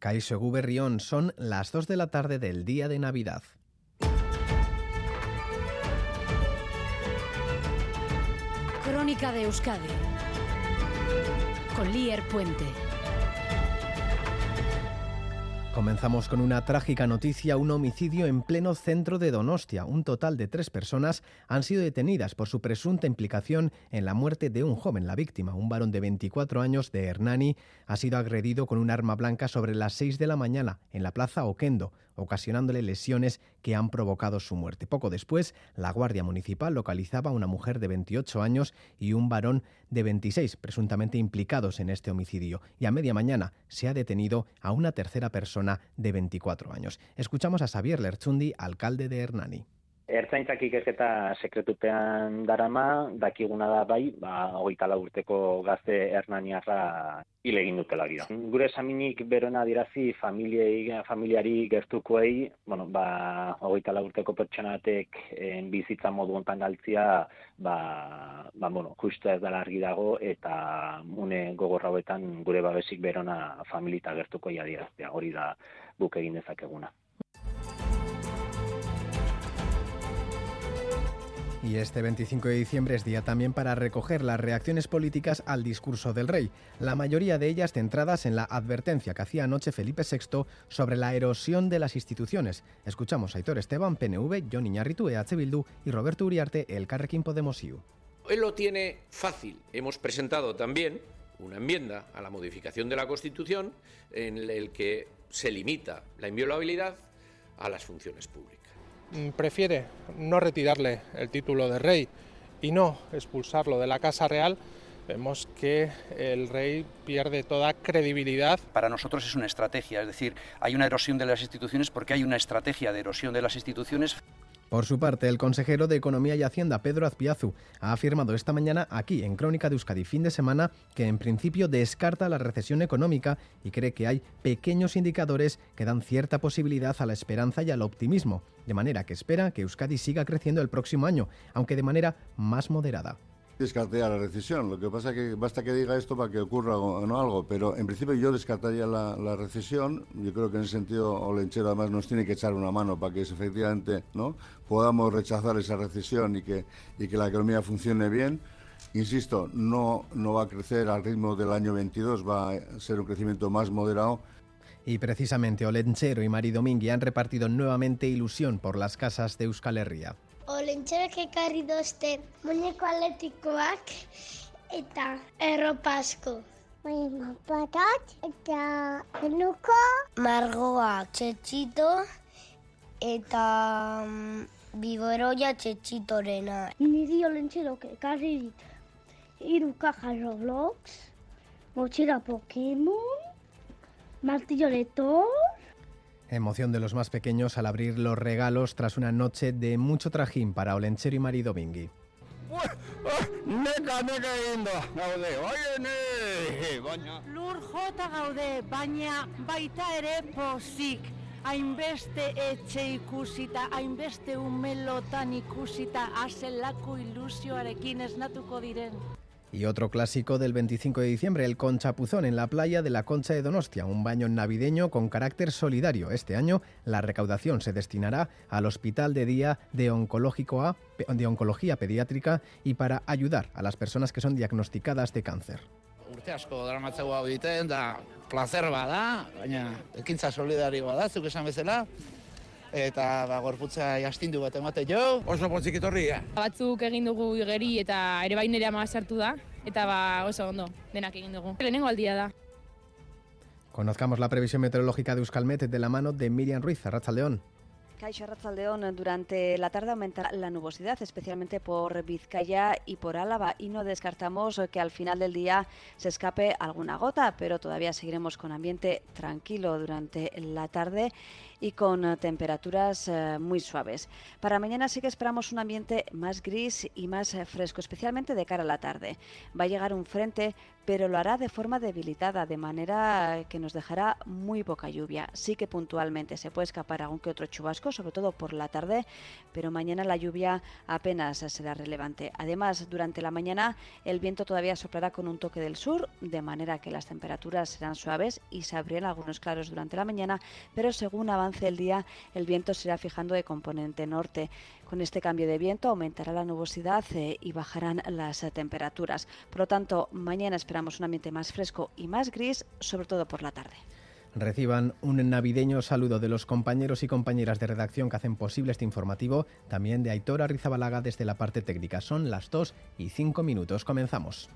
Caixo Guberrión son las 2 de la tarde del día de Navidad. Crónica de Euskadi con Lier Puente. Comenzamos con una trágica noticia, un homicidio en pleno centro de Donostia. Un total de tres personas han sido detenidas por su presunta implicación en la muerte de un joven. La víctima, un varón de 24 años de Hernani, ha sido agredido con un arma blanca sobre las 6 de la mañana en la plaza Oquendo, ocasionándole lesiones que han provocado su muerte. Poco después, la Guardia Municipal localizaba a una mujer de 28 años y un varón de 26, presuntamente implicados en este homicidio. Y a media mañana se ha detenido a una tercera persona de 24 años. Escuchamos a Xavier Lerchundi, alcalde de Hernani. Ertzaintzak ikerketa sekretupean darama, dakiguna da bai, ba, hogeita urteko gazte hernaniarra hil egin dutela gira. Gure esaminik berona dirazi familiei, familiari gertukoei, bueno, ba, hogeita urteko pertsonatek en bizitza modu ontan galtzia, ba, ba, bueno, justu ez dala argi dago, eta une gogorra hauetan gure babesik berona familita gertuko diraztea, hori da buk egin dezakeguna. Y este 25 de diciembre es día también para recoger las reacciones políticas al discurso del rey, la mayoría de ellas centradas en la advertencia que hacía anoche Felipe VI sobre la erosión de las instituciones. Escuchamos a Aitor Esteban, PNV, John Iñarritu, EH Bildu y Roberto Uriarte, el Carrequín Podemos IU. Él lo tiene fácil. Hemos presentado también una enmienda a la modificación de la Constitución en el que se limita la inviolabilidad a las funciones públicas. Mm, prefiere no retirarle el título de rey y no expulsarlo de la Casa Real, vemos que el rey pierde toda credibilidad. Para nosotros es una estrategia, es decir, hay una erosión de las instituciones porque hay una estrategia de erosión de las instituciones. Por su parte, el consejero de Economía y Hacienda, Pedro Azpiazu, ha afirmado esta mañana aquí en Crónica de Euskadi fin de semana que en principio descarta la recesión económica y cree que hay pequeños indicadores que dan cierta posibilidad a la esperanza y al optimismo, de manera que espera que Euskadi siga creciendo el próximo año, aunque de manera más moderada descartaría la recesión. Lo que pasa es que basta que diga esto para que ocurra o no algo, pero en principio yo descartaría la, recesión. Yo creo que en ese sentido Olenchero además nos tiene que echar una mano para que efectivamente no podamos rechazar esa recesión y que, y que la economía funcione bien. Insisto, no, no va a crecer al ritmo del año 22, va a ser un crecimiento más moderado. Y precisamente Olenchero y Mari Domingui han repartido nuevamente ilusión por las casas de Euskal Herria. Olentxerak ekarri dozte muñeko atletikoak eta erropa asko. Bai, mapatak eta peluko. Margoa txetxito eta um, biboroia txetxitorena. Niri olentxerok ekarri dit. Iru kaja Roblox, motxera Pokemon, martillo letor, Emoción de los más pequeños al abrir los regalos tras una noche de mucho trajín para Olenchero y marido Bingui. Neka, neka eginda, gaude, oiene, baina... Lur jota gaude, baina baita ere pozik. Hainbeste etxe ikusita, hainbeste umelotan ikusita, azelako ilusioarekin esnatuko diren. Y otro clásico del 25 de diciembre, el Conchapuzón en la playa de la Concha de Donostia, un baño navideño con carácter solidario. Este año la recaudación se destinará al Hospital de Día de, Oncológico de Oncología Pediátrica y para ayudar a las personas que son diagnosticadas de cáncer. Urte asko daramatzeu hau egiten, da placer bada, baina ekintza zuk eta ba, gorputza jastindu bat emate jo. Oso potzik etorri, eh? Batzuk egin dugu igeri eta ere bain ere ama sartu da, eta ba oso ondo, denak egin dugu. Lehenengo aldia da. Conozcamos la previsión meteorológica de Euskalmet de la mano de Miriam Ruiz, León. Caixo Arrachaldeón, durante la tarde aumentará la nubosidad, especialmente por Vizcaya y por Álava, y no descartamos que al final del día se escape alguna gota, pero todavía seguiremos con ambiente tranquilo durante la tarde y con temperaturas eh, muy suaves. Para mañana sí que esperamos un ambiente más gris y más fresco, especialmente de cara a la tarde. Va a llegar un frente pero lo hará de forma debilitada, de manera que nos dejará muy poca lluvia. Sí que puntualmente se puede escapar algún que otro chubasco, sobre todo por la tarde, pero mañana la lluvia apenas será relevante. Además, durante la mañana el viento todavía soplará con un toque del sur, de manera que las temperaturas serán suaves y se abrirán algunos claros durante la mañana, pero según avance el día, el viento se irá fijando de componente norte. Con este cambio de viento aumentará la nubosidad eh, y bajarán las eh, temperaturas. Por lo tanto, mañana esperamos un ambiente más fresco y más gris, sobre todo por la tarde. Reciban un navideño saludo de los compañeros y compañeras de redacción que hacen posible este informativo, también de Aitora Rizabalaga desde la parte técnica. Son las 2 y 5 minutos. Comenzamos.